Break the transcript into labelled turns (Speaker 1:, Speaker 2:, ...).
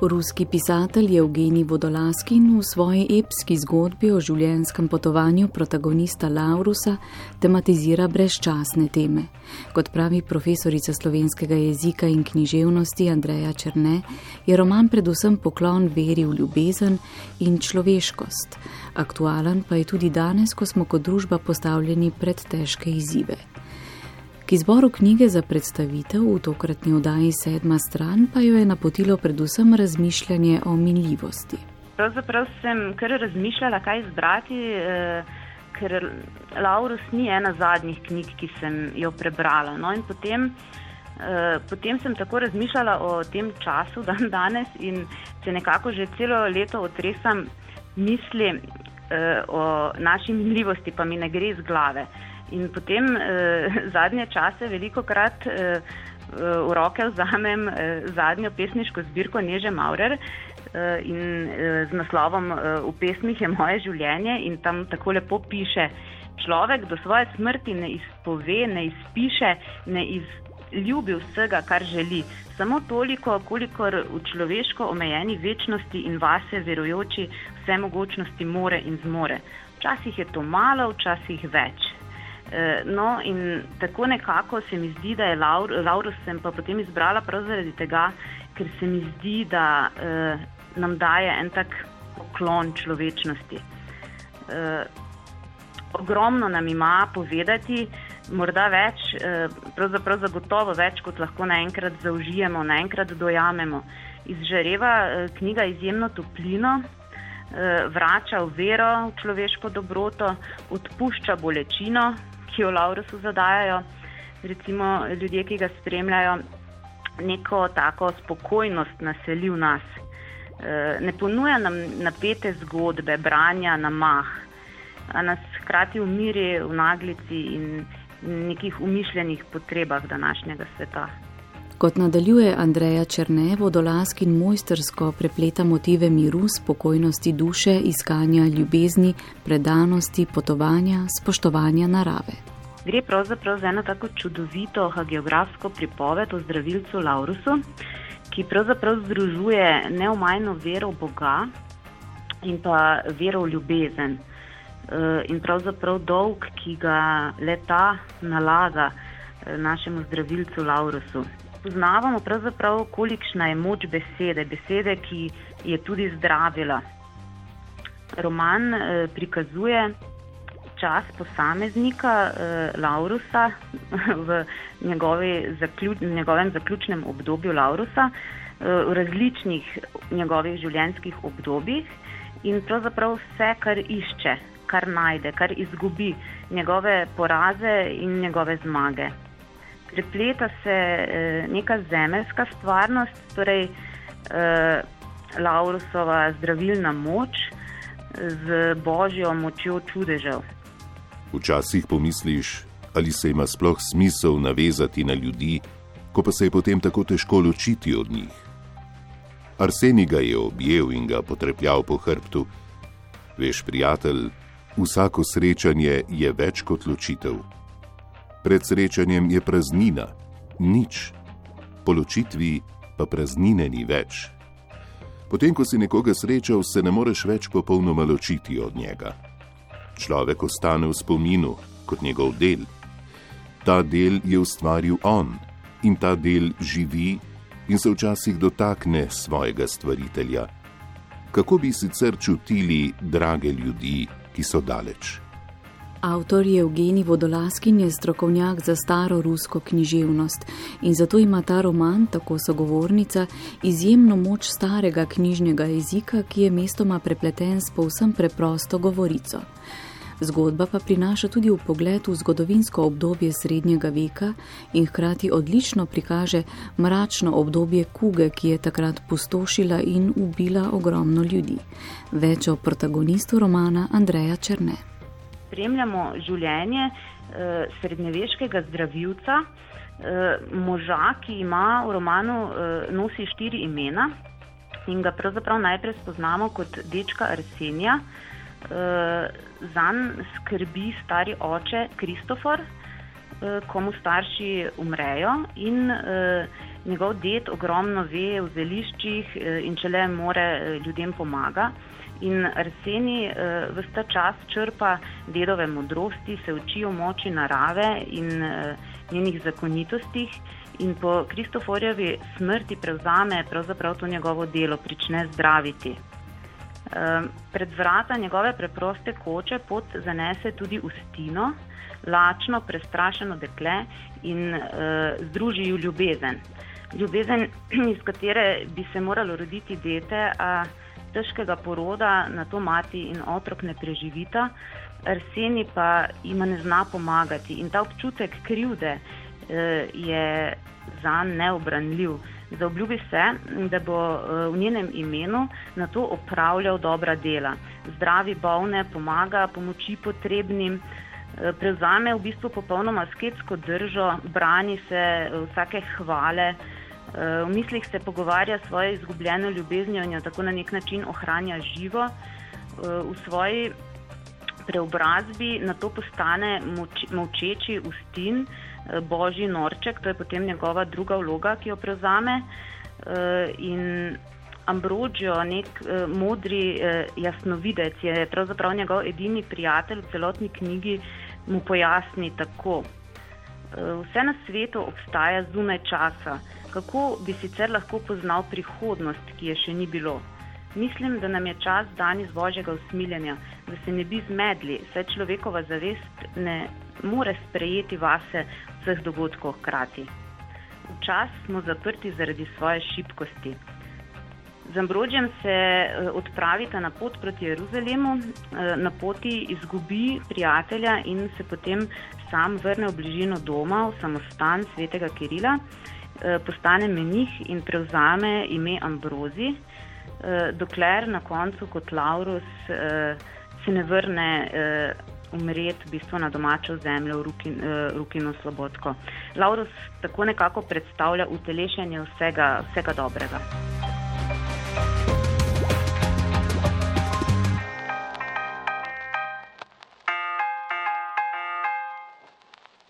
Speaker 1: Ruski pisatelj Evgenij Vodolaskin v svoji epski zgodbi o življenjskem potovanju protagonista Laurusa tematizira brezčasne teme. Kot pravi profesorica slovenskega jezika in književnosti Andreja Črne, je roman predvsem poklon veri v ljubezen in človeškost. Aktualen pa je tudi danes, ko smo kot družba postavljeni pred težke izzive. K izboru knjige za predstavitev v tokratni oddaji sedma stran pa jo je napotilo predvsem razmišljanje o minljivosti.
Speaker 2: Pravzaprav sem kar razmišljala, kaj izbrati, eh, ker Laurus ni ena zadnjih knjig, ki sem jo prebrala. No, potem, eh, potem sem tako razmišljala o tem času dan danes in se nekako že celo leto otresam misli eh, o naši minljivosti, pa mi ne gre iz glave. In potem eh, zadnje čase veliko krat eh, v roke vzamem eh, zadnjo pesniško zbirko Neže Maurer eh, in eh, z naslovom eh, V pesmih je moje življenje in tam tako lepo piše, človek do svoje smrti ne izpove, ne izpiše, ne izljubi vsega, kar želi. Samo toliko, kolikor v človeško omejeni večnosti in vase verujoči vse mogočnosti more in zmore. Včasih je to malo, včasih več. Eh, no, in tako nekako se mi zdi, da je Laur, Laurus sem pa potem izbrala prav zaradi tega, ker se mi zdi, da eh, nam daje en tak poklon človečnosti. Eh, ogromno nam ima povedati, morda več, eh, pravzaprav zagotovo več, kot lahko naenkrat zaužijemo, naenkrat dojamemo. Izžareva eh, knjiga izjemno toplino. Eh, vrača v vero, v človeško dobroto, odpušča bolečino, ki jo Laurusu zadajajo, recimo ljudje, ki ga spremljajo, neko tako spokojnost naseli v nas. E, ne ponuja nam napete zgodbe, branja na mah, a nas hkrati umiri v naglici in nekih umišljenih potrebah današnjega sveta.
Speaker 1: Kot nadaljuje Andreja Črne, vodolaskin mojstersko prepleta motive miru, spokojnosti duše, iskanja ljubezni, predanosti, potovanja, spoštovanja narave.
Speaker 2: Gre pravzaprav za eno tako čudovito geografsko pripoved o zdravilcu Laurusu, ki pravzaprav združuje neomajno vero v Boga in pa vero v ljubezen. Eh, in pravzaprav dolg, ki ga leta nalaga eh, našemu zdravilcu Laurusu spoznavamo, kolikšna je moč besede, besede, ki je tudi zdravila. Roman eh, prikazuje čas posameznika eh, Laurusa v zaključ, njegovem zaključnem obdobju Laurusa, eh, v različnih njegovih življenjskih obdobjih in pravzaprav vse, kar išče, kar najde, kar izgubi, njegove poraze in njegove zmage prepleta se eh, neka zemeljska stvarnost, torej eh, Laurusova zdravilna moč z božjo močjo čudežev.
Speaker 3: Včasih pomisliš, ali se ima sploh smisel navezati na ljudi, ko pa se je potem tako težko ločiti od njih. Arsenij ga je objel in ga potrepljal po hrbtu. Veš, prijatelj, vsako srečanje je več kot ločitev. Pred srečanjem je praznina, nič, po ločitvi pa praznine ni več. Potem, ko si nekoga srečal, se ne moreš več popolnoma ločiti od njega. Človek ostane v spominu kot njegov del. Ta del je ustvaril on in ta del živi in se včasih dotakne svojega stvaritelja. Kako bi sicer čutili drage ljudi, ki so daleč?
Speaker 1: Avtor je Evgenij Vodolaskin, je strokovnjak za staro rusko književnost in zato ima ta roman, tako sogovornica, izjemno moč starega knjižnega jezika, ki je mestoma prepleten s povsem preprosto govorico. Zgodba pa prinaša tudi v pogled v zgodovinsko obdobje srednjega veka in hkrati odlično prikaže mračno obdobje kuge, ki je takrat pustošila in ubila ogromno ljudi. Več o protagonistu romana Andreja Črne
Speaker 2: spremljamo življenje eh, srednjeveškega zdravilca, eh, moža, ki ima v romanu eh, nosi štiri imena in ga pravzaprav najprej spoznamo kot dečka Arsenija. Eh, Zan skrbi stari oče Kristofor, eh, komu starši umrejo in eh, Njegov ded ogromno ve v zeliščih in če le more ljudem pomaga. In Arseni uh, vse ta čas črpa dedove modrosti, se uči o moči narave in njenih zakonitostih, in po Kristoforjevi smrti prevzame pravzaprav to njegovo delo, prične zdraviti. Uh, pred vrata njegove preproste koče pot zanese tudi ustino, lačno, prestrašeno dekle in uh, združi v ljubezen. Ljubezen, iz katere bi se moralo roditi dete. Uh, težkega poroda na to mati in otrok ne preživita, Arseni pa jima ne zna pomagati in ta občutek krivde eh, je za neobranljiv. Zaobljubi se, da bo eh, v njenem imenu na to opravljal dobra dela. Zdravi bolne, pomaga pomoči potrebnim, eh, prevzame v bistvu popolnoma sketsko držo, brani se vsake hvale. V mislih se pogovarja s svojo izgubljeno ljubeznijo in jo tako na nek način ohranja živo. V svoji preobrazbi na to postane močeči ustin, božji norček, to je potem njegova druga vloga, ki jo prevzame. In Ambrogio, nek modri jasnovidec, je pravzaprav njegov edini prijatelj v celotni knjigi, mu pojasni tako. Vse na svetu obstaja zunaj časa kako bi sicer lahko poznal prihodnost, ki je še ni bilo. Mislim, da nam je čas dan iz božjega usmiljenja, da se ne bi zmedli, saj človekova zavest ne more sprejeti vase vseh dogodkov hkrati. Včasih smo zaprti zaradi svoje šibkosti. Z Ambrožjem se eh, odpravita na pot proti Jeruzalemu, eh, na poti izgubi prijatelja in se potem sam vrne v bližino doma, v samostan svetega Kirila. Eh, postane menih in prevzame ime Ambrozi, dokler na koncu kot Laurus se ne vrne umreti v bistvu na domačo zemljo v Rukino Slobodko. Laurus tako nekako predstavlja utelešenje vsega, vsega dobrega.